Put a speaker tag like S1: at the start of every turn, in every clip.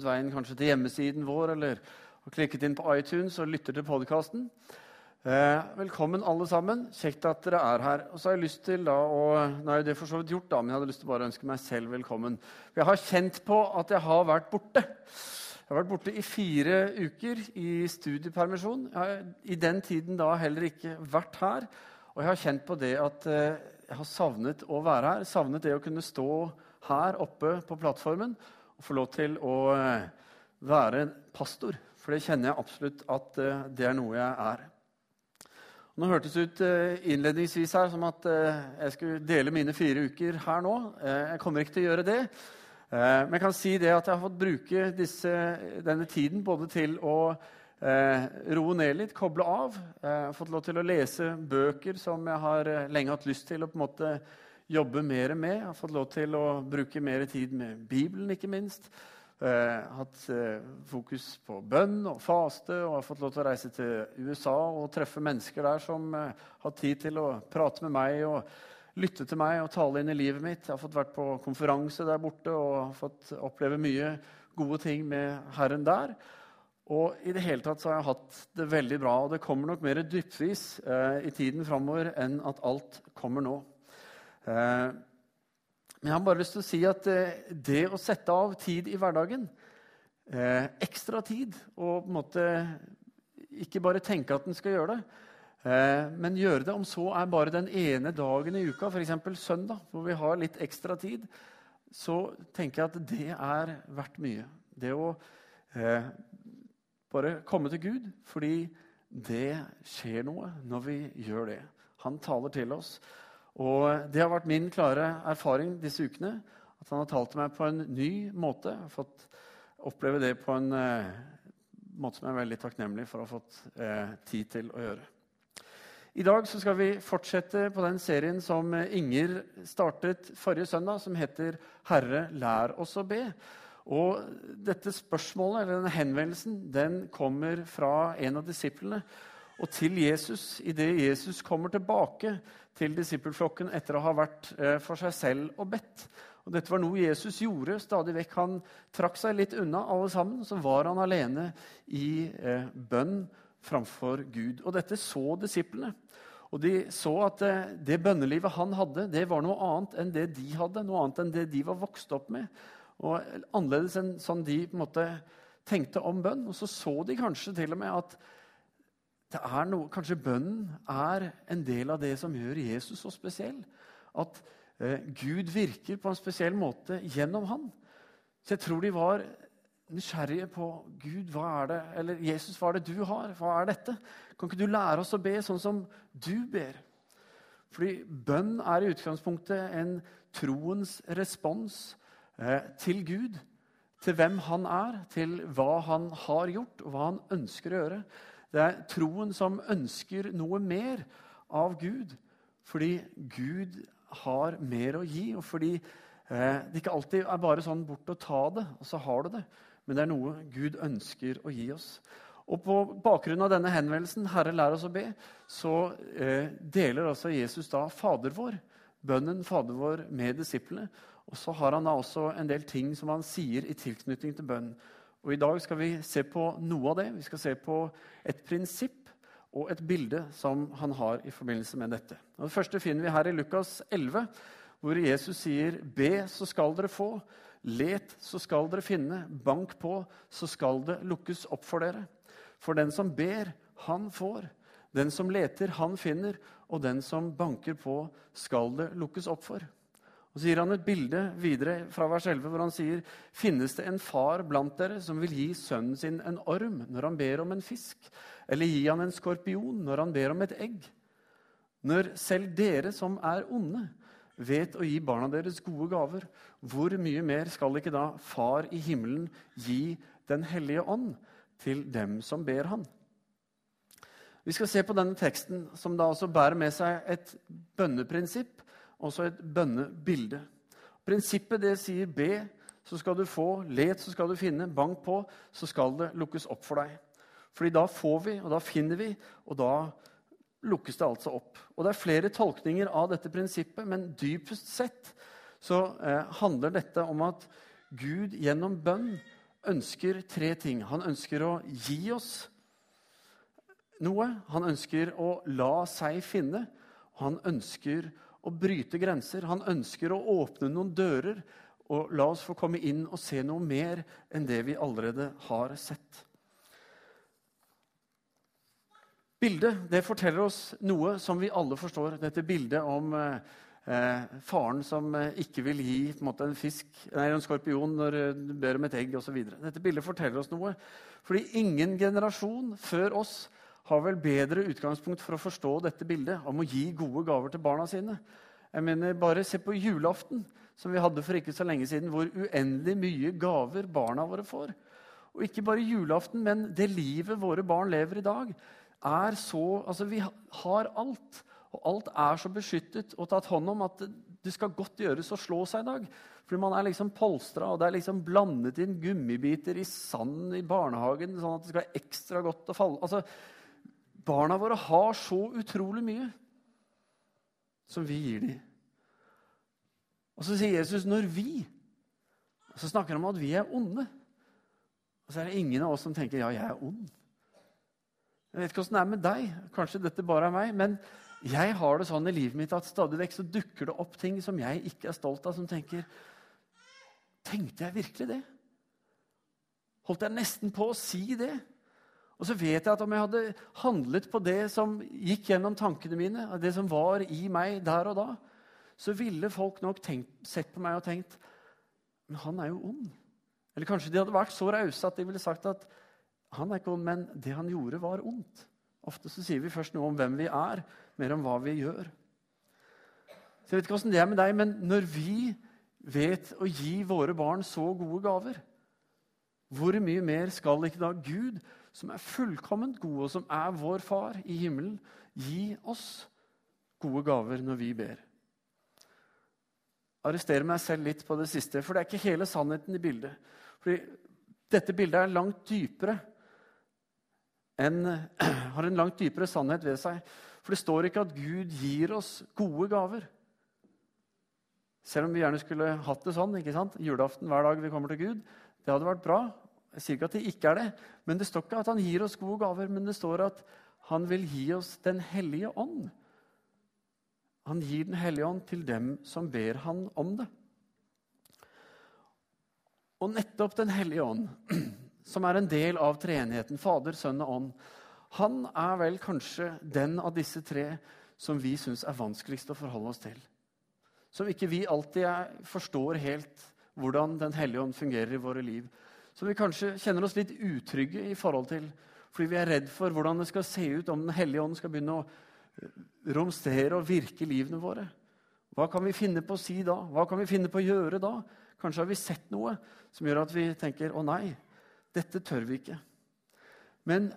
S1: veien kanskje til hjemmesiden vår eller har klikket inn på iTunes og lytter til podkasten. Eh, velkommen, alle sammen. Kjekt at dere er her. Og så har jeg lyst til da å Nå er det for så vidt gjort, da, men jeg hadde lyst til bare å ønske meg selv velkommen. For jeg har kjent på at jeg har vært borte. Jeg har vært borte i fire uker i studiepermisjon. Jeg har i den tiden da heller ikke vært her. Og jeg har kjent på det at eh, jeg har savnet å være her. Savnet det å kunne stå her oppe på plattformen og få lov til å eh, være pastor. For det kjenner jeg absolutt at eh, det er noe jeg er. Nå hørtes det ut eh, innledningsvis her som at jeg skulle dele mine fire uker her nå. Jeg kommer ikke til å gjøre det. Men jeg kan si det at jeg har fått bruke disse, denne tiden både til å eh, roe ned litt, koble av. Jeg har fått lov til å lese bøker som jeg har lenge hatt lyst til å på en måte jobbe mer med. Jeg har fått lov til å bruke mer tid med Bibelen, ikke minst. Eh, hatt eh, fokus på bønn og faste og har fått lov til å reise til USA og treffe mennesker der som eh, har tid til å prate med meg og lytte til meg og tale inn i livet mitt. Jeg har fått vært på konferanse der borte og har fått oppleve mye gode ting med Herren der. Og i det hele tatt så har jeg hatt det veldig bra. Og det kommer nok mer dyptvis eh, i tiden framover enn at alt kommer nå. Eh, men jeg har bare lyst til å si at eh, det å sette av tid i hverdagen, eh, ekstra tid, og på en måte ikke bare tenke at en skal gjøre det, men gjøre det om så er bare den ene dagen i uka, f.eks. søndag, hvor vi har litt ekstra tid, så tenker jeg at det er verdt mye. Det å bare komme til Gud, fordi det skjer noe når vi gjør det. Han taler til oss. Og det har vært min klare erfaring disse ukene. At han har talt til meg på en ny måte. Jeg har fått oppleve det på en eh, måte som jeg er veldig takknemlig for å ha fått eh, tid til å gjøre. I dag skal vi fortsette på den serien som Inger startet forrige søndag, som heter 'Herre, lær oss å be'. Og dette spørsmålet, eller denne henvendelsen den kommer fra en av disiplene og til Jesus idet Jesus kommer tilbake til disippelflokken etter å ha vært eh, for seg selv og bedt. Og Dette var noe Jesus gjorde stadig vekk. Han trakk seg litt unna alle sammen. Så var han alene i eh, bønn framfor Gud. Og dette så disiplene. Og de så at eh, det bønnelivet han hadde, det var noe annet enn det de hadde. Noe annet enn det de var vokst opp med. Og annerledes enn sånn de på en måte tenkte om bønn. Og så så de kanskje til og med at det er noe, Kanskje bønnen er en del av det som gjør Jesus så spesiell. At eh, Gud virker på en spesiell måte gjennom han. Så jeg tror de var nysgjerrige på Gud, hva er det, eller Jesus, hva er det du har? Hva er dette? Kan ikke du lære oss å be sånn som du ber? Fordi bønn er i utgangspunktet en troens respons eh, til Gud. Til hvem han er, til hva han har gjort, og hva han ønsker å gjøre. Det er troen som ønsker noe mer av Gud, fordi Gud har mer å gi, og fordi eh, det ikke alltid er bare sånn bort og ta det, og så har du det. Men det er noe Gud ønsker å gi oss. Og På bakgrunn av denne henvendelsen, 'Herre, lær oss å be', så eh, deler altså Jesus da Fader vår, bønnen Fader vår, med disiplene. Og så har han da også en del ting som han sier i tilknytning til bønnen. Og I dag skal vi se på noe av det. Vi skal se på et prinsipp og et bilde som han har i forbindelse med dette. Og det første finner vi her i Lukas 11, hvor Jesus sier, 'Be, så skal dere få'. 'Let, så skal dere finne'. 'Bank på, så skal det lukkes opp for dere'. For den som ber, han får. Den som leter, han finner. Og den som banker på, skal det lukkes opp for. Og Så gir han et bilde videre fra vers 11 hvor han sier Finnes det en far blant dere som vil gi sønnen sin en orm når han ber om en fisk? Eller gi han en skorpion når han ber om et egg? Når selv dere som er onde, vet å gi barna deres gode gaver, hvor mye mer skal ikke da Far i himmelen gi Den hellige ånd til dem som ber Han? Vi skal se på denne teksten, som da også bærer med seg et bønneprinsipp også et bønnebilde. Prinsippet det sier be, så skal du få, let, så skal du finne, bank på, så skal det lukkes opp for deg. Fordi da får vi, og da finner vi, og da lukkes det altså opp. Og Det er flere tolkninger av dette prinsippet, men dypest sett så eh, handler dette om at Gud gjennom bønn ønsker tre ting. Han ønsker å gi oss noe. Han ønsker å la seg finne. Han ønsker å bryte grenser. Han ønsker å åpne noen dører og la oss få komme inn og se noe mer enn det vi allerede har sett. Bildet det forteller oss noe som vi alle forstår. Dette bildet om eh, eh faren som eh, ikke vil gi en, måte, en, fisk, nei, en skorpion når eh, du ber om et egg osv. Dette bildet forteller oss noe. Fordi ingen generasjon før oss har vel bedre utgangspunkt for å forstå dette bildet om å gi gode gaver til barna sine. Jeg mener, Bare se på julaften, som vi hadde for ikke så lenge siden, hvor uendelig mye gaver barna våre får. Og ikke bare julaften, men det livet våre barn lever i dag, er så Altså, vi har alt. Og alt er så beskyttet og tatt hånd om at det skal godt gjøres å slå seg i dag. Fordi man er liksom polstra, og det er liksom blandet inn gummibiter i sanden i barnehagen. sånn at det skal være ekstra godt å falle. Altså, Barna våre har så utrolig mye som vi gir dem. Og så sier Jesus 'når vi'. Så snakker han om at vi er onde. Og så er det ingen av oss som tenker 'ja, jeg er ond'. Jeg vet ikke åssen det er med deg. Kanskje dette bare er meg. Men jeg har det sånn i livet mitt at stadig vekk så dukker det opp ting som jeg ikke er stolt av, som tenker Tenkte jeg virkelig det? Holdt jeg nesten på å si det? Og så vet jeg at om jeg hadde handlet på det som gikk gjennom tankene mine, det som var i meg der og da, så ville folk nok tenkt, sett på meg og tenkt Men han er jo ond. Eller kanskje de hadde vært så rause at de ville sagt at han er ikke ond, men det han gjorde, var ondt. Ofte så sier vi først noe om hvem vi er, mer om hva vi gjør. Så jeg vet ikke åssen det er med deg, men når vi vet å gi våre barn så gode gaver, hvor mye mer skal ikke da Gud som er fullkomment god, og som er vår far i himmelen, gi oss gode gaver når vi ber. Arresterer meg selv litt på det siste, for det er ikke hele sannheten i bildet. Fordi dette bildet er langt dypere enn, har en langt dypere sannhet ved seg. For det står ikke at Gud gir oss gode gaver. Selv om vi gjerne skulle hatt det sånn. ikke sant? Julaften hver dag vi kommer til Gud. Det hadde vært bra. Jeg sier ikke at det ikke er det, men det står ikke at han gir oss gode gaver, men det står at han vil gi oss Den hellige ånd. Han gir Den hellige ånd til dem som ber han om det. Og nettopp Den hellige ånd, som er en del av treenigheten, Fader, Sønn og Ånd, han er vel kanskje den av disse tre som vi syns er vanskeligst å forholde oss til. Som ikke vi alltid er, forstår helt hvordan Den hellige ånd fungerer i våre liv som vi kanskje kjenner oss litt utrygge i forhold til. Fordi vi er redd for hvordan det skal se ut om Den hellige ånd skal begynne å romstere og virke i livene våre. Hva kan vi finne på å si da? Hva kan vi finne på å gjøre da? Kanskje har vi sett noe som gjør at vi tenker 'Å nei, dette tør vi ikke'. Men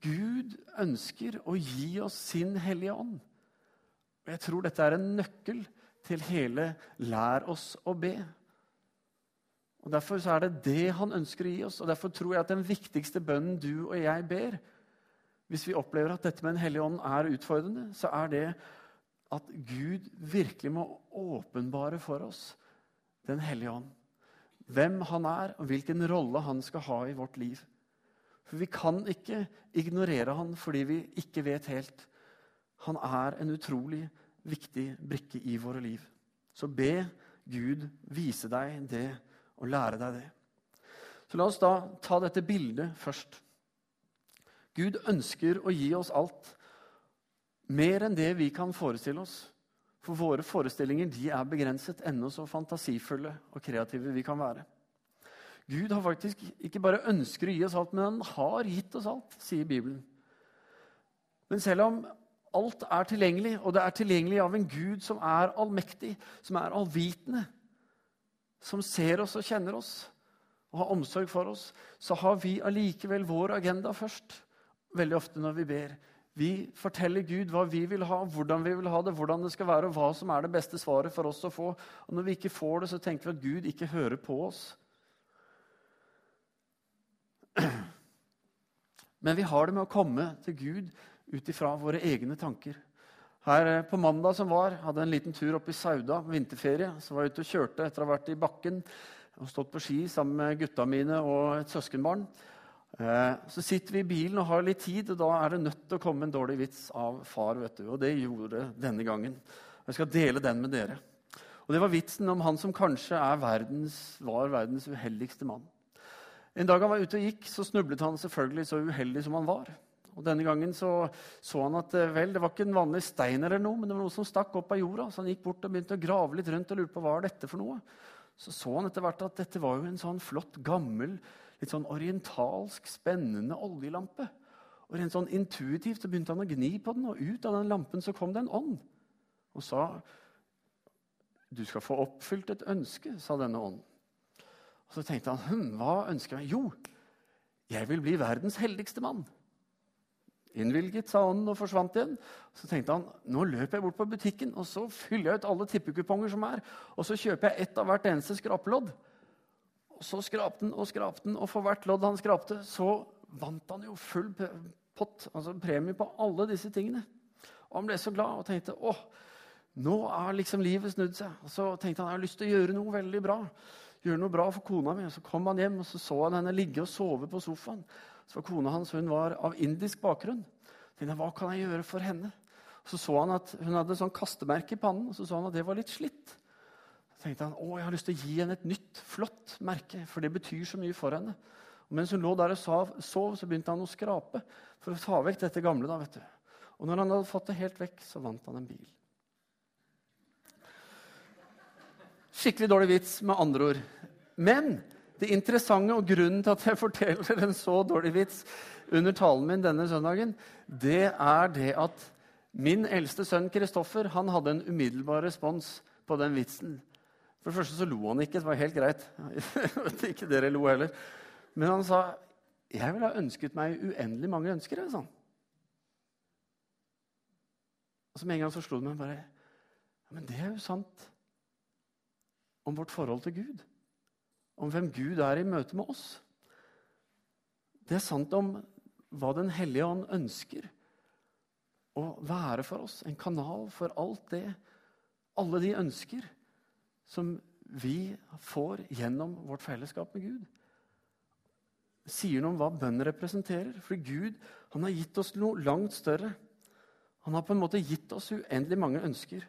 S1: Gud ønsker å gi oss sin Hellige Ånd. Og jeg tror dette er en nøkkel til hele 'lær oss å be'. Og Derfor er det det han ønsker å gi oss. Og Derfor tror jeg at den viktigste bønnen du og jeg ber, hvis vi opplever at dette med Den hellige ånd er utfordrende, så er det at Gud virkelig må åpenbare for oss Den hellige ånd. Hvem han er, og hvilken rolle han skal ha i vårt liv. For vi kan ikke ignorere han fordi vi ikke vet helt. Han er en utrolig viktig brikke i våre liv. Så be Gud vise deg det og lære deg det. Så la oss da ta dette bildet først. Gud ønsker å gi oss alt. Mer enn det vi kan forestille oss. For våre forestillinger de er begrenset, ennå så fantasifulle og kreative vi kan være. Gud har faktisk ikke bare ønsker å gi oss alt, men han har gitt oss alt, sier Bibelen. Men selv om alt er tilgjengelig, og det er tilgjengelig av en Gud som er allmektig, som er allvitende, som ser oss og kjenner oss og har omsorg for oss, så har vi allikevel vår agenda først. Veldig ofte når vi ber. Vi forteller Gud hva vi vil ha, hvordan vi vil ha det, hvordan det skal være, og hva som er det beste svaret for oss å få. Og når vi ikke får det, så tenker vi at Gud ikke hører på oss. Men vi har det med å komme til Gud ut ifra våre egne tanker. Her eh, På mandag som var, hadde jeg en liten tur opp i Sauda, vinterferie. Så var jeg ute og kjørte etter å ha vært i bakken og stått på ski sammen med gutta mine og et søskenbarn. Eh, så sitter vi i bilen og har litt tid, og da er det nødt til å komme en dårlig vits av far. vet du, Og det gjorde det denne gangen. Jeg skal dele den med dere. Og Det var vitsen om han som kanskje verdens, var verdens uheldigste mann. En dag han var ute og gikk, så snublet han selvfølgelig så uheldig som han var. Og Denne gangen så, så han at eh, vel, det var ikke en vanlig stein, eller noe, men det var noe som stakk opp av jorda. Så han gikk bort og begynte å grave litt rundt og lurte på hva er dette for noe. Så så han etter hvert at dette var jo en sånn flott, gammel, litt sånn orientalsk, spennende oljelampe. Og rent sånn Intuitivt så begynte han å gni på den, og ut av den lampen så kom det en ånd. Og sa, 'Du skal få oppfylt et ønske', sa denne ånden. Og Så tenkte han, hm, 'Hva ønsker jeg?' 'Jo, jeg vil bli verdens heldigste mann'. Innvilget, sa ånden og forsvant igjen. Så tenkte han nå løper jeg bort på butikken og så fyller jeg ut alle tippekuponger som er. Og så kjøper jeg ett av hvert eneste skrapelodd. Og så skrapte han og skrapte han, og for hvert lodd han skrapte, så vant han jo full pott, altså premie på alle disse tingene. Og han ble så glad og tenkte åh, nå er liksom livet snudd seg. Og så tenkte han jeg har lyst til å gjøre noe veldig bra. Gjøre noe bra for kona mi. Og så kom han hjem og så, så han henne ligge og sove på sofaen. Så Kona hans hun var av indisk bakgrunn. Tenkte jeg, Hva kan jeg gjøre for henne? Så så han at hun hadde sånn kastemerke i pannen, og så så han at det var litt slitt. Så tenkte han å, jeg har lyst til å gi henne et nytt, flott merke, for det betyr så mye for henne. Og mens hun lå der og sov, så begynte han å skrape for å ta vekk dette gamle. da, vet du. Og når han hadde fått det helt vekk, så vant han en bil. Skikkelig dårlig vits, med andre ord. Men det interessante og grunnen til at jeg forteller en så dårlig vits under talen min denne søndagen, det er det at min eldste sønn Kristoffer han hadde en umiddelbar respons på den vitsen. For det første så lo han ikke. Det var helt greit. ikke dere lo heller. Men han sa jeg ville ha ønsket meg uendelig mange ønsker. Sånn. Og så med en gang så slo det meg bare Men det er jo sant om vårt forhold til Gud. Om hvem Gud er i møte med oss. Det er sant om hva Den hellige ånd ønsker å være for oss. En kanal for alt det, alle de ønsker som vi får gjennom vårt fellesskap med Gud sier noe om hva bønn representerer. For Gud han har gitt oss noe langt større. Han har på en måte gitt oss uendelig mange ønsker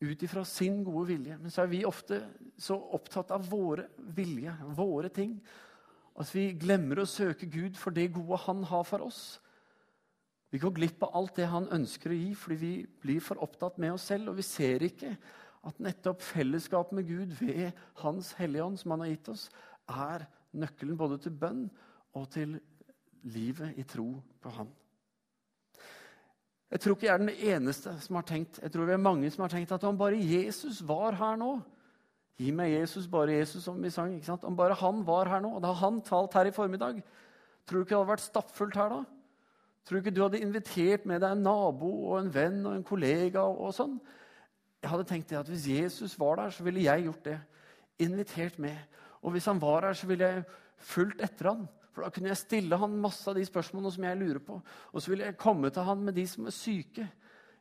S1: ut ifra sin gode vilje. Men så er vi ofte så opptatt av våre vilje, våre ting, at vi glemmer å søke Gud for det gode han har for oss. Vi går glipp av alt det han ønsker å gi, fordi vi blir for opptatt med oss selv. Og vi ser ikke at nettopp fellesskap med Gud ved Hans Hellige Ånd, som han har gitt oss, er nøkkelen både til bønn og til livet i tro på Han. Jeg tror ikke jeg er den eneste som har tenkt jeg tror vi er mange som har tenkt at om bare Jesus var her nå Gi meg Jesus, bare Jesus, som vi sang. ikke sant? Om bare han var her nå, og da har han talt her i formiddag, tror du ikke det hadde vært stappfullt her da? Tror du ikke du hadde invitert med deg en nabo og en venn og en kollega? og, og sånn? Jeg hadde tenkt det at Hvis Jesus var der, så ville jeg gjort det. Invitert med. Og hvis han var her, så ville jeg fulgt etter han. For da kunne jeg stille han masse av de spørsmålene som jeg lurer på. Og så ville jeg komme til han med de som er syke.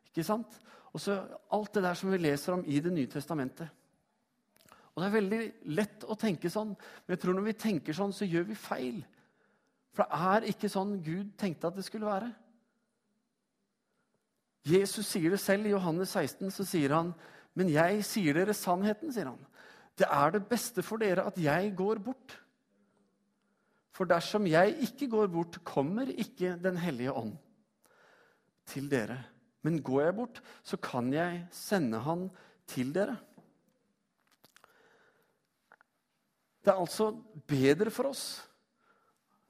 S1: Ikke sant? Og så alt det der som vi leser om i Det nye testamentet. Og Det er veldig lett å tenke sånn, men jeg tror når vi tenker sånn, så gjør vi feil. For det er ikke sånn Gud tenkte at det skulle være. Jesus sier det selv i Johannes 16. så sier han, 'Men jeg sier dere sannheten', sier han. Det er det beste for dere at jeg går bort. For dersom jeg ikke går bort, kommer ikke Den hellige ånd til dere. Men går jeg bort, så kan jeg sende han til dere. Det er altså bedre for oss,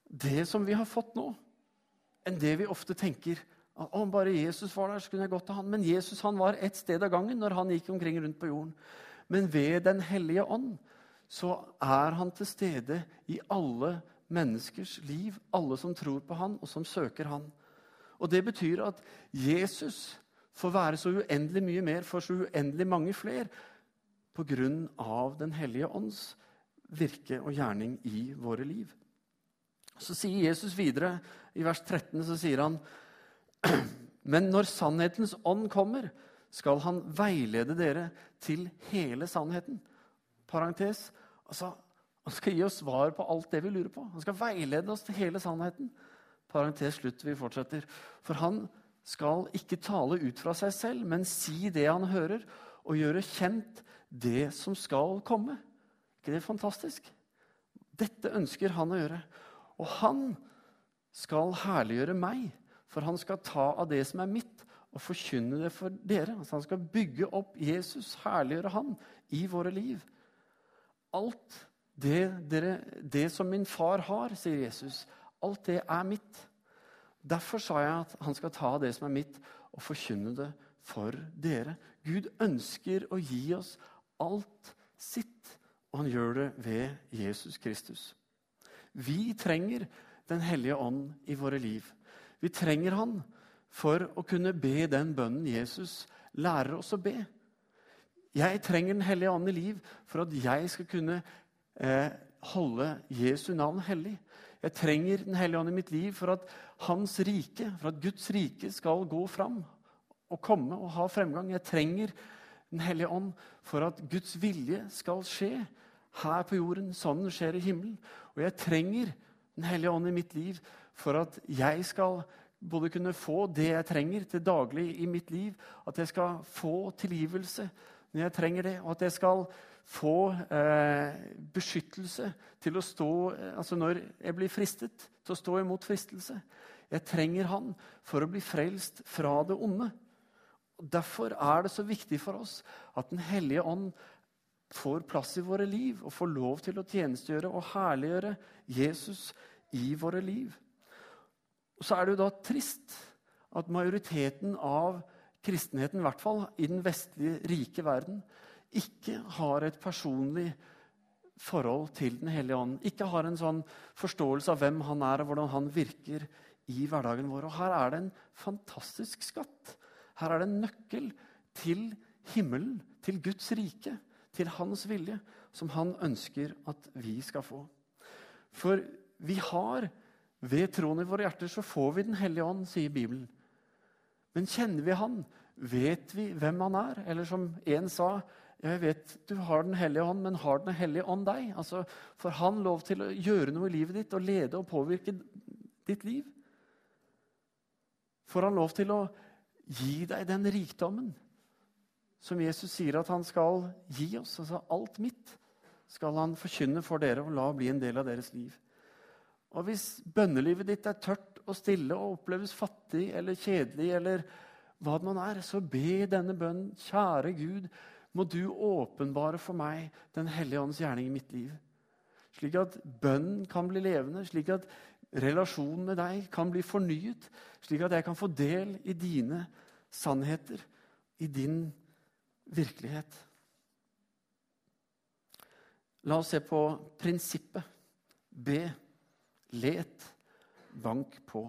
S1: det som vi har fått nå, enn det vi ofte tenker. Om bare Jesus var der, så kunne jeg gått til han. Men Jesus han var ett sted av gangen når han gikk omkring rundt på jorden. Men ved Den hellige ånd så er han til stede i alle menneskers liv. Alle som tror på han, og som søker han. Og Det betyr at Jesus får være så uendelig mye mer for så uendelig mange flere av Den hellige ånds virke og gjerning i våre liv. Så sier Jesus videre, i vers 13, så sier han Men når sannhetens ånd kommer, skal han veilede dere til hele sannheten. parentes. Altså, han skal gi oss svar på alt det vi lurer på. Han skal veilede oss til hele sannheten. Parentes slutt, vi fortsetter. For han skal ikke tale ut fra seg selv, men si det han hører, og gjøre kjent det som skal komme. ikke det er fantastisk? Dette ønsker han å gjøre. Og han skal herliggjøre meg, for han skal ta av det som er mitt, og forkynne det for dere. Altså han skal bygge opp Jesus, herliggjøre han, i våre liv. Alt det, dere, det som min far har, sier Jesus, alt det er mitt. Derfor sa jeg at han skal ta det som er mitt, og forkynne det for dere. Gud ønsker å gi oss alt sitt, og han gjør det ved Jesus Kristus. Vi trenger Den hellige ånd i våre liv. Vi trenger han for å kunne be den bønnen Jesus lærer oss å be. Jeg trenger Den hellige ånd i liv for at jeg skal kunne eh, holde Jesu navn hellig. Jeg trenger Den hellige ånd i mitt liv for at hans rike, for at Guds rike skal gå fram og komme og ha fremgang. Jeg trenger Den hellige ånd for at Guds vilje skal skje her på jorden sånn den skjer i himmelen. Og jeg trenger Den hellige ånd i mitt liv for at jeg skal både kunne få det jeg trenger til daglig i mitt liv, at jeg skal få tilgivelse når jeg trenger det, og at jeg skal få eh, beskyttelse til å stå eh, altså Når jeg blir fristet, til å stå imot fristelse. Jeg trenger Han for å bli frelst fra det onde. Derfor er det så viktig for oss at Den hellige ånd får plass i våre liv og får lov til å tjenestegjøre og herliggjøre Jesus i våre liv. Og Så er det jo da trist at majoriteten av kristenheten, i hvert fall i den vestlige, rike verden, ikke har et personlig forhold til Den hellige ånd. Ikke har en sånn forståelse av hvem han er, og hvordan han virker i hverdagen vår. Og her er det en fantastisk skatt. Her er det en nøkkel til himmelen, til Guds rike, til hans vilje, som han ønsker at vi skal få. For vi har ved troen i våre hjerter så får vi Den hellige ånd, sier Bibelen. Men kjenner vi Han? Vet vi hvem Han er? Eller som en sa jeg vet du har Den hellige ånd, men har Den hellige ånd deg? Altså, Får han lov til å gjøre noe i livet ditt og lede og påvirke ditt liv? Får han lov til å gi deg den rikdommen som Jesus sier at han skal gi oss? Altså alt mitt skal han forkynne for dere og la bli en del av deres liv. Og hvis bønnelivet ditt er tørt og stille og oppleves fattig eller kjedelig, eller hva det nå er, så be denne bønnen. Kjære Gud, må du åpenbare for meg Den hellige ånds gjerning i mitt liv. Slik at bønnen kan bli levende, slik at relasjonen med deg kan bli fornyet. Slik at jeg kan få del i dine sannheter, i din virkelighet. La oss se på prinsippet. Be, let, bank på.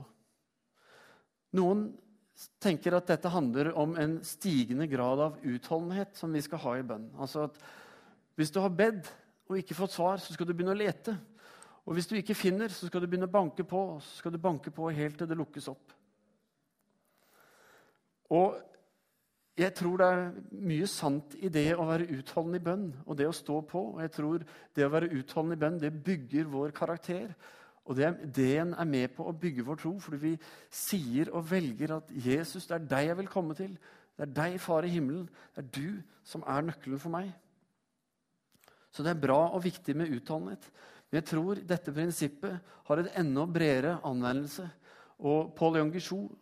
S1: Noen tenker at dette handler om en stigende grad av utholdenhet som vi skal ha i bønn. Altså at Hvis du har bedt og ikke fått svar, så skal du begynne å lete. Og hvis du ikke finner, så skal du begynne å banke på. Og så skal du banke på helt til det lukkes opp. Og jeg tror det er mye sant i det å være utholdende i bønn og det å stå på. Og jeg tror det å være utholdende i bønn det bygger vår karakter. Og det, den er med på å bygge vår tro, fordi vi sier og velger at Jesus, det er deg jeg vil komme til. Det er deg, Far i himmelen. Det er du som er nøkkelen for meg. Så det er bra og viktig med utholdenhet. Men jeg tror dette prinsippet har en enda bredere anvendelse. Og Paul Young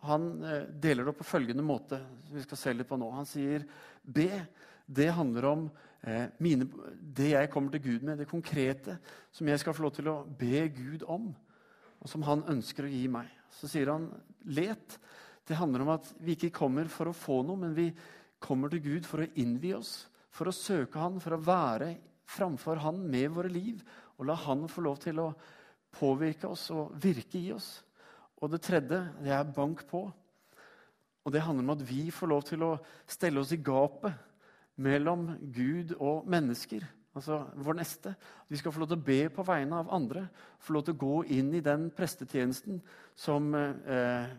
S1: han eh, deler det opp på følgende måte. som vi skal se litt på nå. Han sier B. Det handler om mine, det jeg kommer til Gud med, det konkrete som jeg skal få lov til å be Gud om, og som han ønsker å gi meg. Så sier han let. Det handler om at vi ikke kommer for å få noe, men vi kommer til Gud for å innvie oss, for å søke Han, for å være framfor Han med våre liv, og la Han få lov til å påvirke oss og virke i oss. Og det tredje, det er bank på. Og det handler om at vi får lov til å stelle oss i gapet mellom Gud og mennesker, altså vår neste. Vi skal få lov til å be på vegne av andre, få lov til å gå inn i den prestetjenesten som eh,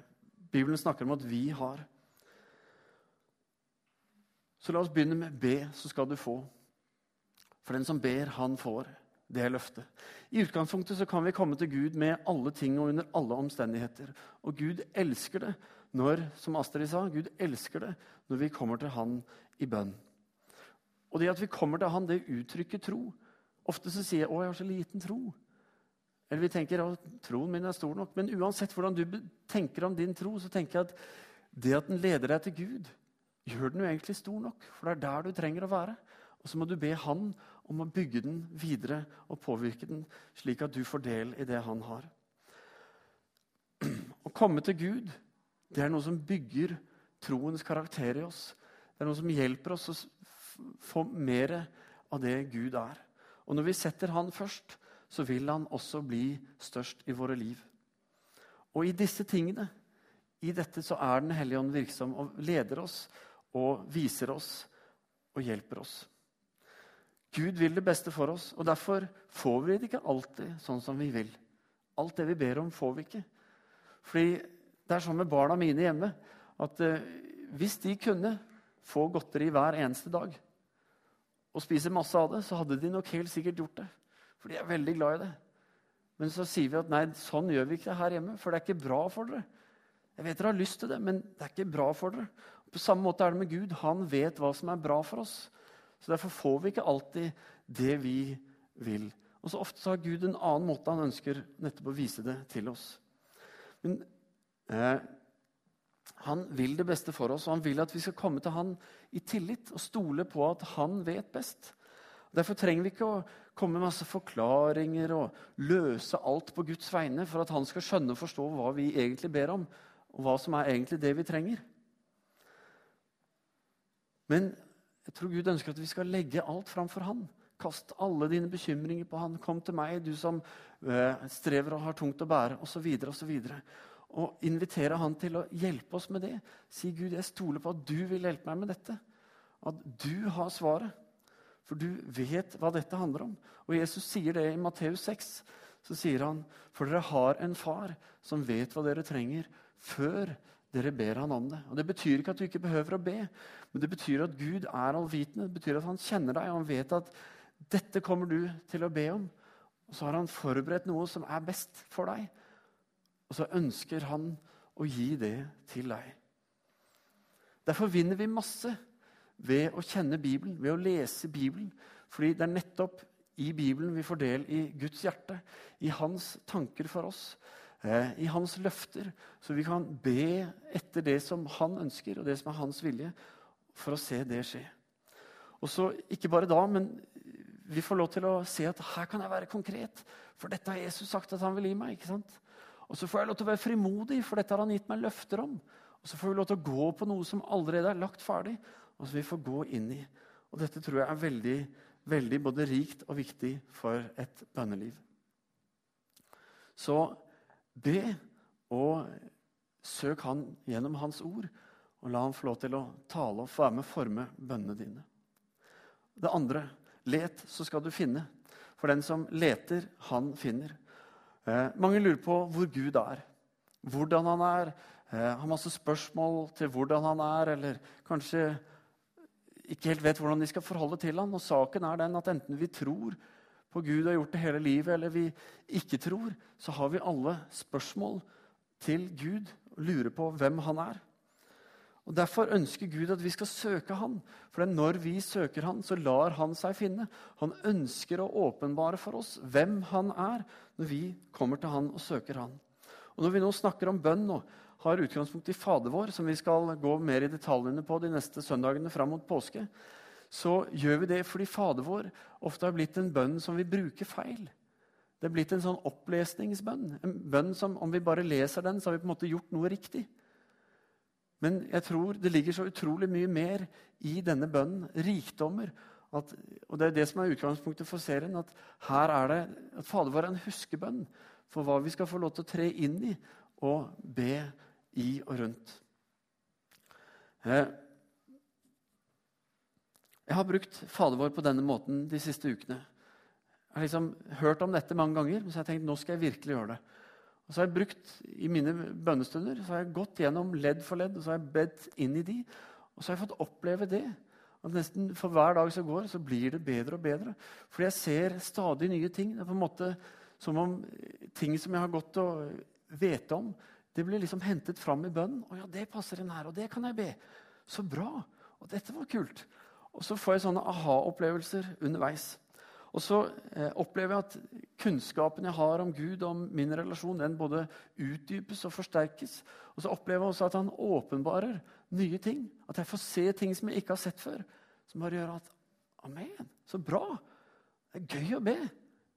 S1: Bibelen snakker om at vi har. Så la oss begynne med be, så skal du få. For den som ber, han får. Det er løftet. I utgangspunktet så kan vi komme til Gud med alle ting og under alle omstendigheter. Og Gud elsker det når, som Astrid sa, Gud elsker det når vi kommer til Han i bønn. Og det at vi kommer til Han, det uttrykker tro. Ofte så sier jeg 'Å, jeg har så liten tro'. Eller vi tenker at troen min er stor nok. Men uansett hvordan du tenker om din tro, så tenker jeg at det at den leder deg til Gud, gjør den jo egentlig stor nok. For det er der du trenger å være. Og så må du be Han om å bygge den videre og påvirke den, slik at du får del i det han har. Å komme til Gud det er noe som bygger troens karakter i oss. Det er noe som hjelper oss få mer av det Gud er. Og når vi setter Han først, så vil Han også bli størst i våre liv. Og i disse tingene, i dette, så er Den hellige ånd virksom og leder oss og viser oss og hjelper oss. Gud vil det beste for oss, og derfor får vi det ikke alltid sånn som vi vil. Alt det vi ber om, får vi ikke. Fordi det er sånn med barna mine hjemme at eh, hvis de kunne få godteri hver eneste dag og spiser masse av det, så hadde de nok helt sikkert gjort det. For de er veldig glad i det. Men så sier vi at nei, sånn gjør vi ikke det her hjemme, for det er ikke bra for dere. Jeg vet dere har lyst til det, men det er ikke bra for dere. På samme måte er det med Gud. Han vet hva som er bra for oss. Så Derfor får vi ikke alltid det vi vil. Og så Ofte så har Gud en annen måte han ønsker nettopp å vise det til oss. Men eh, han vil det beste for oss, og han vil at vi skal komme til han i tillit og stole på at han vet best. Derfor trenger vi ikke å komme med masse forklaringer og løse alt på Guds vegne for at han skal skjønne og forstå hva vi egentlig ber om, og hva som er egentlig det vi trenger. Men jeg tror Gud ønsker at vi skal legge alt fram for Han. Kast alle dine bekymringer på Han. Kom til meg, du som uh, strever og har tungt å bære, osv. Og, og invitere Han til å hjelpe oss med det. Si, Gud, jeg stoler på at du vil hjelpe meg med dette. At du har svaret. For du vet hva dette handler om. Og Jesus sier det i Matteus 6. Så sier han, for dere har en far som vet hva dere trenger, før dere ber han om det. Og Det betyr ikke at du ikke behøver å be, men det betyr at Gud er allvitende. Det betyr at han kjenner deg, og han vet at dette kommer du til å be om. Og så har han forberedt noe som er best for deg. Og så ønsker han å gi det til deg. Derfor vinner vi masse ved å kjenne Bibelen, ved å lese Bibelen. Fordi det er nettopp i Bibelen vi får del i Guds hjerte, i hans tanker for oss. Eh, i hans løfter, så vi kan be etter det som han ønsker, og det som er hans vilje, for å se det skje. Og så Ikke bare da, men vi får lov til å se at her kan jeg være konkret. For dette har Jesus sagt at han vil gi meg. ikke sant? Og så får jeg lov til å være frimodig, for dette har han gitt meg løfter om. Og så får vi lov til å gå på noe som allerede er lagt ferdig, og som vi får gå inn i. Og dette tror jeg er veldig, veldig både rikt og viktig for et bønneliv. Så Be og søk Han gjennom Hans ord, og la Han få lov til å tale og få være med å forme bønnene dine. Det andre let, så skal du finne. For den som leter, han finner. Eh, mange lurer på hvor Gud er, hvordan han er. Eh, har masse spørsmål til hvordan han er, eller kanskje ikke helt vet hvordan de skal forholde til han. Og saken er den at enten vi tror på Gud og har gjort det hele livet, eller vi ikke tror, så har vi alle spørsmål til Gud og lurer på hvem han er. Og Derfor ønsker Gud at vi skal søke Han. For når vi søker Han, så lar Han seg finne. Han ønsker å åpenbare for oss hvem Han er, når vi kommer til Han og søker Han. Og Når vi nå snakker om bønn og har utgangspunkt i Fader vår, som vi skal gå mer i detaljene på de neste søndagene fram mot påske, så gjør vi det fordi Fader vår ofte har blitt en bønn som vi bruker feil. Det er blitt en sånn opplesningsbønn. En bønn som om vi bare leser den, så har vi på en måte gjort noe riktig. Men jeg tror det ligger så utrolig mye mer i denne bønnen. Rikdommer. At, og det er det som er utgangspunktet for serien. At her er det at Fader vår er en huskebønn for hva vi skal få lov til å tre inn i og be i og rundt. Eh, jeg har brukt Fader vår på denne måten de siste ukene. Jeg har liksom hørt om dette mange ganger, men så har jeg tenkt nå skal jeg virkelig gjøre det. Og så har jeg brukt I mine bønnestunder så har jeg gått gjennom ledd for ledd og så har jeg bedt inn i de. Og så har jeg fått oppleve det. At nesten For hver dag som går, så blir det bedre og bedre. Fordi jeg ser stadig nye ting. Det er på en måte som om ting som jeg har gått og vet om, det blir liksom hentet fram i bønnen. 'Å ja, det passer inn her, og det kan jeg be.' Så bra. Og dette var kult. Og så får jeg sånne aha-opplevelser underveis. Og så eh, opplever jeg at kunnskapen jeg har om Gud og om min relasjon, den både utdypes og forsterkes. Og så opplever jeg også at han åpenbarer nye ting. At jeg får se ting som jeg ikke har sett før. Som bare gjør at Amen, så bra! Det er gøy å be.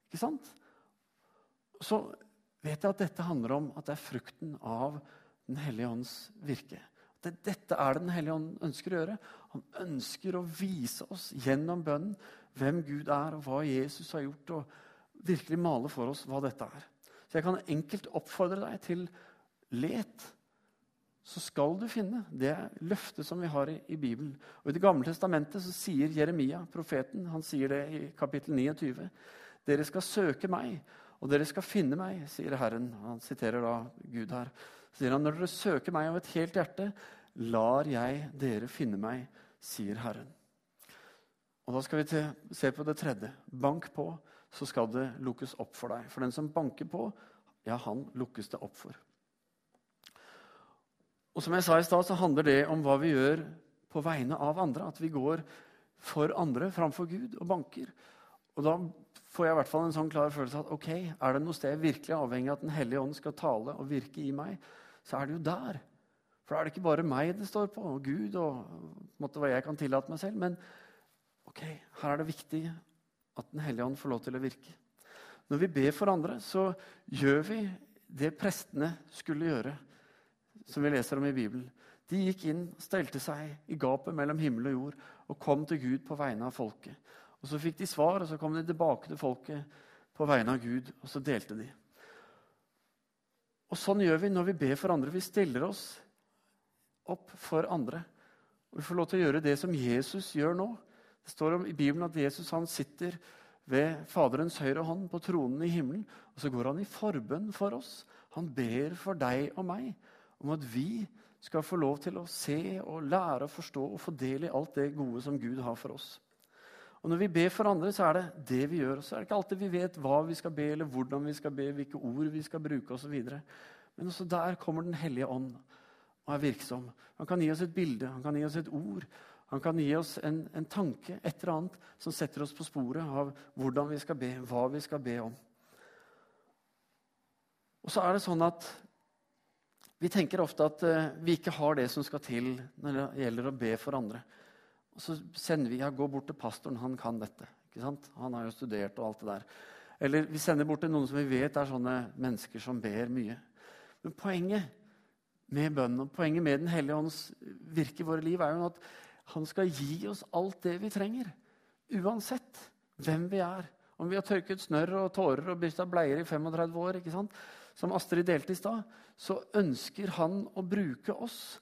S1: Ikke sant? Så vet jeg at dette handler om at det er frukten av Den hellige ånds virke. Det, dette er det Den hellige ånd ønsker å gjøre. Han ønsker å vise oss gjennom bønnen hvem Gud er, og hva Jesus har gjort, og virkelig male for oss hva dette er. Så jeg kan enkelt oppfordre deg til let, så skal du finne. Det løftet som vi har i, i Bibelen. Og I Det gamle testamentet så sier Jeremia, profeten, han sier det i kapittel 29. Dere skal søke meg, og dere skal finne meg, sier Herren. Han siterer da Gud her. Sier han, Når dere søker meg av et helt hjerte, lar jeg dere finne meg, sier Herren. Og Da skal vi til, se på det tredje. Bank på, så skal det lukkes opp for deg. For den som banker på, ja, han lukkes det opp for. Og som jeg sa i stad, så handler det om hva vi gjør på vegne av andre. At vi går for andre framfor Gud og banker. Og da får jeg i hvert fall en sånn klar følelse at ok, er det noe sted jeg virkelig er avhengig av at Den hellige ånd skal tale og virke i meg, så er det jo der. For da er det ikke bare meg det står på, og Gud og måte, hva jeg kan tillate meg selv. men ok, her er det viktig at Den hellige ånd får lov til å virke. Når vi ber for andre, så gjør vi det prestene skulle gjøre, som vi leser om i Bibelen. De gikk inn, stelte seg i gapet mellom himmel og jord og kom til Gud på vegne av folket. Og Så fikk de svar, og så kom de tilbake til folket på vegne av Gud, og så delte de. Og Sånn gjør vi når vi ber for andre. Vi stiller oss opp for andre. Og Vi får lov til å gjøre det som Jesus gjør nå. Det står om, i Bibelen at Jesus han sitter ved Faderens høyre hånd på tronen i himmelen. Og så går han i forbønn for oss. Han ber for deg og meg om at vi skal få lov til å se og lære å forstå og få del i alt det gode som Gud har for oss. Og Når vi ber for andre, så er det det vi gjør. Og så er det ikke alltid vi vet hva vi skal be, eller hvordan vi skal be, hvilke ord vi skal bruke osv. Men også der kommer Den hellige ånd og er virksom. Han kan gi oss et bilde, han kan gi oss et ord. Han kan gi oss en, en, tanke, et eller annet, som setter oss på sporet av hvordan vi skal be, hva vi skal be om. Og så er det sånn at vi tenker ofte at uh, vi ikke har det som skal til når det gjelder å be for andre. Og så sender vi ja, gå bort til pastoren, han kan dette. ikke sant? Han har jo studert og alt det der. Eller vi sender bort til noen som vi vet er sånne mennesker som ber mye. Men poenget med bønnen og poenget med Den hellige ånds virke i våre liv er jo at han skal gi oss alt det vi trenger. Uansett hvem vi er. Om vi har tørket snørr og tårer og bytta bleier i 35 år, ikke sant? som Astrid delte i stad, så ønsker han å bruke oss.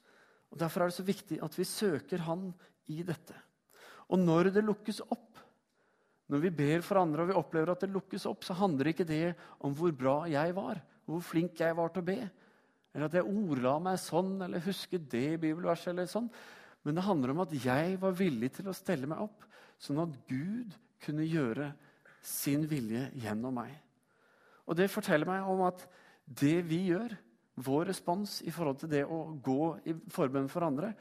S1: Og Derfor er det så viktig at vi søker han i dette. Og når det lukkes opp, når vi ber for andre og vi opplever at det lukkes opp, så handler ikke det om hvor bra jeg var, hvor flink jeg var til å be, eller at jeg ordla meg sånn eller husket det bibelverset. eller sånn. Men det handler om at jeg var villig til å stelle meg opp, sånn at Gud kunne gjøre sin vilje gjennom meg. Og Det forteller meg om at det vi gjør, vår respons i forhold til det å gå i forbønn for andre,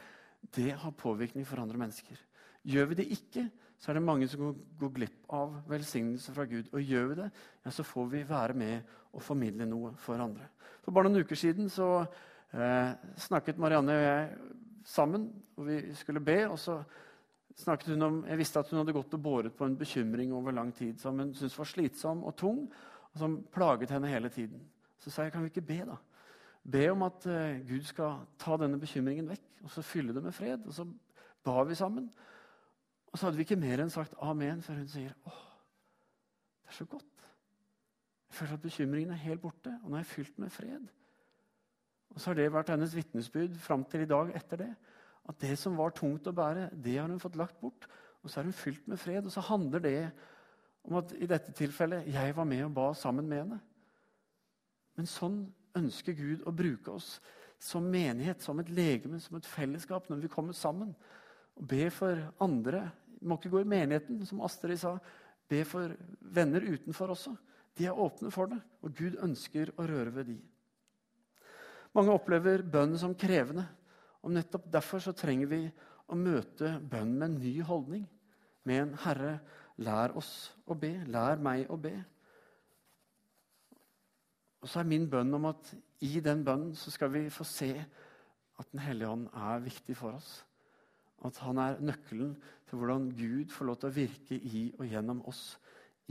S1: det har påvirkning for andre mennesker. Gjør vi det ikke, så er det mange som går glipp av velsignelse fra Gud. Og gjør vi det, ja, så får vi være med og formidle noe for andre. For bare noen uker siden så eh, snakket Marianne og jeg sammen, og vi skulle be. og så snakket hun om, Jeg visste at hun hadde gått og båret på en bekymring over lang tid som hun syntes var slitsom og tung, og som plaget henne hele tiden. Så sa jeg kan vi ikke be, da? Be om at eh, Gud skal ta denne bekymringen vekk og så fylle det med fred. Og så ba vi sammen. Og så hadde vi ikke mer enn sagt amen før hun sier åh, det er så godt. Jeg føler at bekymringen er helt borte, og nå er jeg fylt med fred. Og så har det vært hennes vitnesbyrd fram til i dag etter det. At det som var tungt å bære, det har hun fått lagt bort. Og så er hun fylt med fred. Og så handler det om at i dette tilfellet jeg var med og ba sammen med henne. Men sånn ønsker Gud å bruke oss som menighet, som et legeme, som et fellesskap, når vi kommer sammen. Og be for andre. Vi må ikke gå i menigheten, som Astrid sa. Be for venner utenfor også. De er åpne for det, og Gud ønsker å røre ved de. Mange opplever bønn som krevende. og Nettopp derfor så trenger vi å møte bønn med en ny holdning. Med en 'Herre, lær oss å be. Lær meg å be'. Og så er min bønn om at i den bønnen så skal vi få se at Den hellige ånd er viktig for oss. At han er nøkkelen til hvordan Gud får lov til å virke i og gjennom oss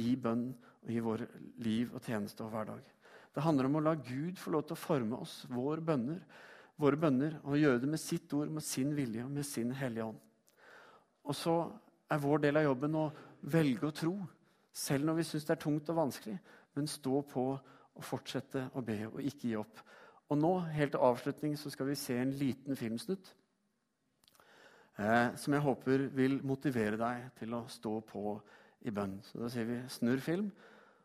S1: i bønn og i vår liv og tjeneste og hverdag. Det handler om å la Gud få lov til å forme oss, våre bønner, våre bønner, og gjøre det med sitt ord, med sin vilje og med sin hellige ånd. Og så er vår del av jobben å velge å tro, selv når vi syns det er tungt og vanskelig, men stå på og fortsette å be og ikke gi opp. Og nå, helt til avslutning, så skal vi se en liten filmsnutt eh, som jeg håper vil motivere deg til å stå på i bønn. Så Da sier vi 'snurr film',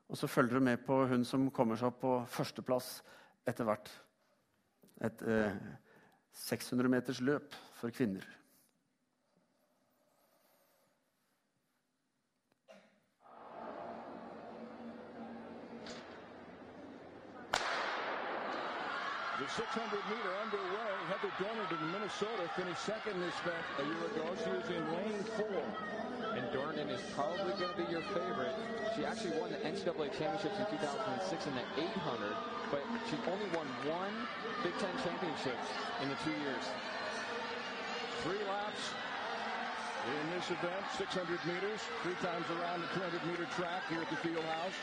S1: og så følger du med på hun som kommer seg opp på førsteplass etter hvert. Et eh, 600 meters løp for kvinner.
S2: The 600 meter underway. Heather Dornard in Minnesota finished second this event a year ago. She was in lane four.
S3: And Dornan is probably going to be your favorite. She actually won the NCAA championships in 2006 in the 800, but she only won one Big Ten championships in the two years.
S2: Three laps in this event, 600 meters, three times around the 200 meter track here at the field house.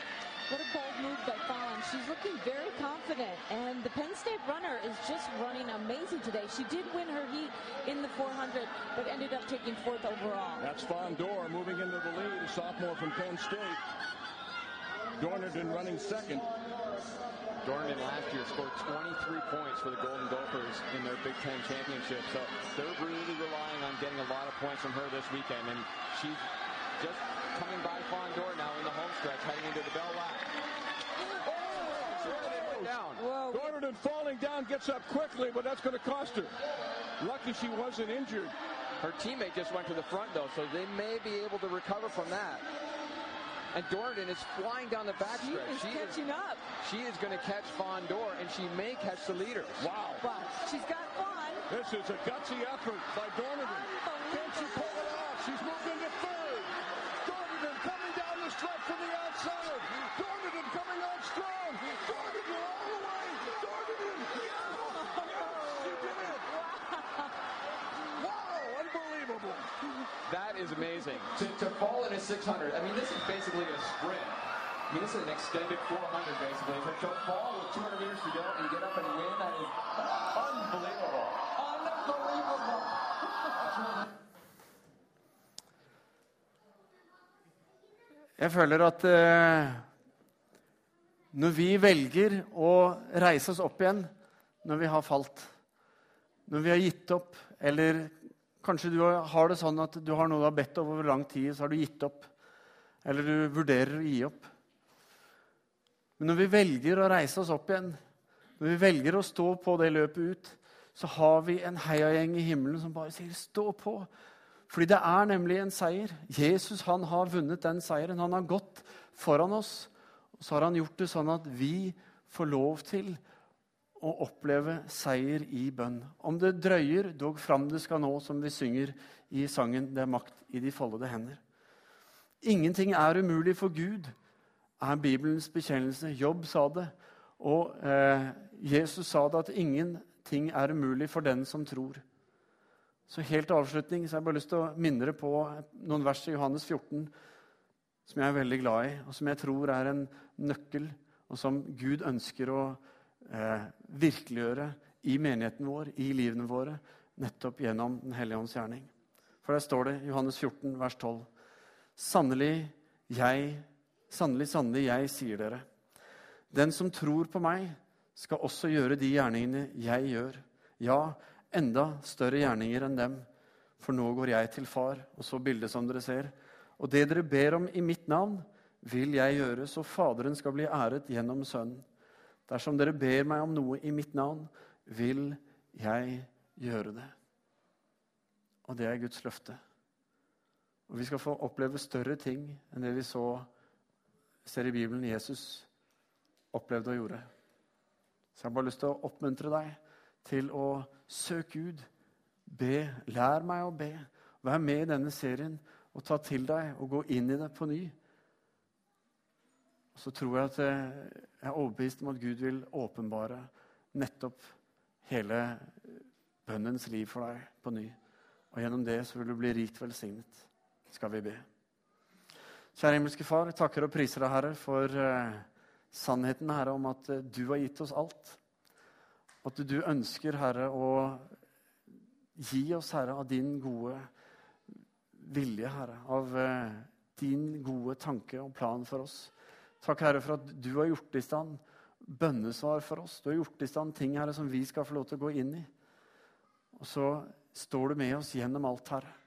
S4: What a bold move by Fawn. She's looking very confident, and the Penn State runner is just running amazing today. She did win her heat in the 400, but ended up taking fourth overall.
S2: That's Fawn Dorr moving into the lead, a sophomore from Penn State. Dornarden running second.
S3: Dornan last year scored 23 points for the Golden Gophers in their Big Ten championship, so they're really relying on getting a lot of points from her this weekend, and she's just coming by Fondor now in the home stretch, heading into the bell lap. Oh, down.
S4: Whoa.
S2: Dornarden falling down, gets up quickly, but that's going to cost her. Lucky she wasn't injured.
S3: Her teammate just went to the front, though, so they may be able to recover from that. And Dornan is flying down the
S4: She
S3: backstretch.
S4: is
S3: She is,
S4: catching up.
S3: she is going to catch Fondor, and she may catch the leader.
S2: Wow.
S4: But she's got fun.
S2: This is a gutsy effort by Dornarden. Can she pull it off? She's moved
S3: amazing. To, to fall in a 600, I mean, this is basically a sprint. I mean, this is an extended 400, basically. To, to fall with 200 meters to go and get up and win, that is unbelievable. Unbelievable.
S1: Jeg føler at eh, når vi velger å reise oss opp igjen når vi har falt, når vi har gitt opp, eller kanskje du har det sånn at du har noe du har bedt over lang tid, så har du gitt opp, eller du vurderer å gi opp. Men når vi velger å reise oss opp igjen, når vi velger å stå på det løpet ut, så har vi en heiagjeng i himmelen som bare sier 'stå på'. Fordi det er nemlig en seier. Jesus han har vunnet den seieren. Han har gått foran oss. Og så har han gjort det sånn at vi får lov til å oppleve seier i bønn. Om det drøyer, dog fram det skal nå, som vi synger i sangen 'Det er makt i de foldede hender'. Ingenting er umulig for Gud, er Bibelens bekjennelse. Jobb sa det. Og eh, Jesus sa det, at ingenting er umulig for den som tror. Så helt til avslutning så har jeg bare lyst til å minne dere på noen vers i Johannes 14 som jeg er veldig glad i, og som jeg tror er en nøkkel, og som Gud ønsker å eh, virkeliggjøre i menigheten vår, i livene våre, nettopp gjennom Den hellige ånds gjerning. For der står det, Johannes 14, vers 12.: Sannelig, jeg, sannelig, sannelig, jeg sier dere, den som tror på meg, skal også gjøre de gjerningene jeg gjør. Ja, enda større gjerninger enn dem. For nå går jeg til far. Og så bildet som dere ser. Og det dere ber om i mitt navn, vil jeg gjøre, så Faderen skal bli æret gjennom Sønnen. Dersom dere ber meg om noe i mitt navn, vil jeg gjøre det. og det er Guds løfte. Og vi skal få oppleve større ting enn det vi så, ser i Bibelen Jesus opplevde og gjorde. Så jeg har bare lyst til å oppmuntre deg til å søke Gud. Be. Lær meg å be. Vær med i denne serien og ta til deg og gå inn i det på ny. Så tror jeg at eh, jeg er overbevist om at Gud vil åpenbare nettopp hele bønnens liv for deg på ny. Og gjennom det så vil du bli rikt velsignet. Skal vi be. Kjære himmelske Far, jeg takker og priser deg, Herre, for uh, sannheten, Herre, om at du har gitt oss alt. At du ønsker, Herre, å gi oss, Herre, av din gode vilje, Herre. Av uh, din gode tanke og plan for oss. Takk, Herre, for at du har gjort i stand bønnesvar for oss. Du har gjort i stand ting, Herre, som vi skal få lov til å gå inn i. Og så står du med oss gjennom alt, Herre.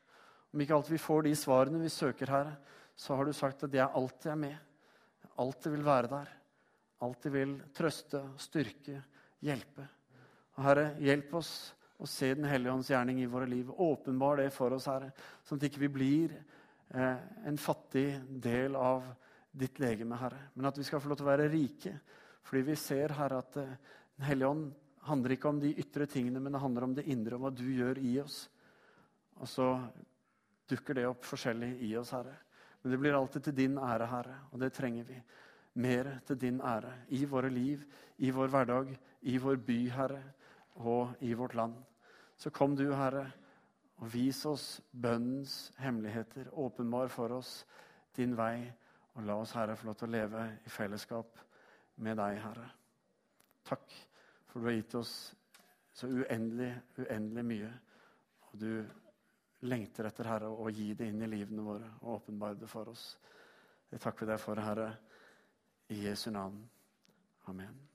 S1: Om ikke alltid vi får de svarene vi søker, Herre, så har du sagt at jeg alltid er med. Alltid vil være der. Alltid vil trøste, styrke, hjelpe. Og Herre, hjelp oss å se Den hellige ånds gjerning i våre liv. Åpenbar det for oss, Herre, sånn at ikke vi blir eh, en fattig del av ditt legeme, Herre. Men at vi skal få lov til å være rike. Fordi vi ser, Herre, at eh, Den hellige ånd handler ikke om de ytre tingene, men det handler om det indre, om hva du gjør i oss. Og så dukker det opp forskjellig i oss, Herre. Men det blir alltid til din ære, Herre, og det trenger vi. Mer til din ære i våre liv, i vår hverdag, i vår by, Herre, og i vårt land. Så kom du, Herre, og vis oss bønnens hemmeligheter. Åpenbar for oss din vei, og la oss, Herre, få lov til å leve i fellesskap med deg, Herre. Takk for du har gitt oss så uendelig, uendelig mye. Og du lengter etter, Herre, å gi det inn i livene våre og åpenbare det for oss. Det takker vi deg for, Herre, i Jesu navn. Amen.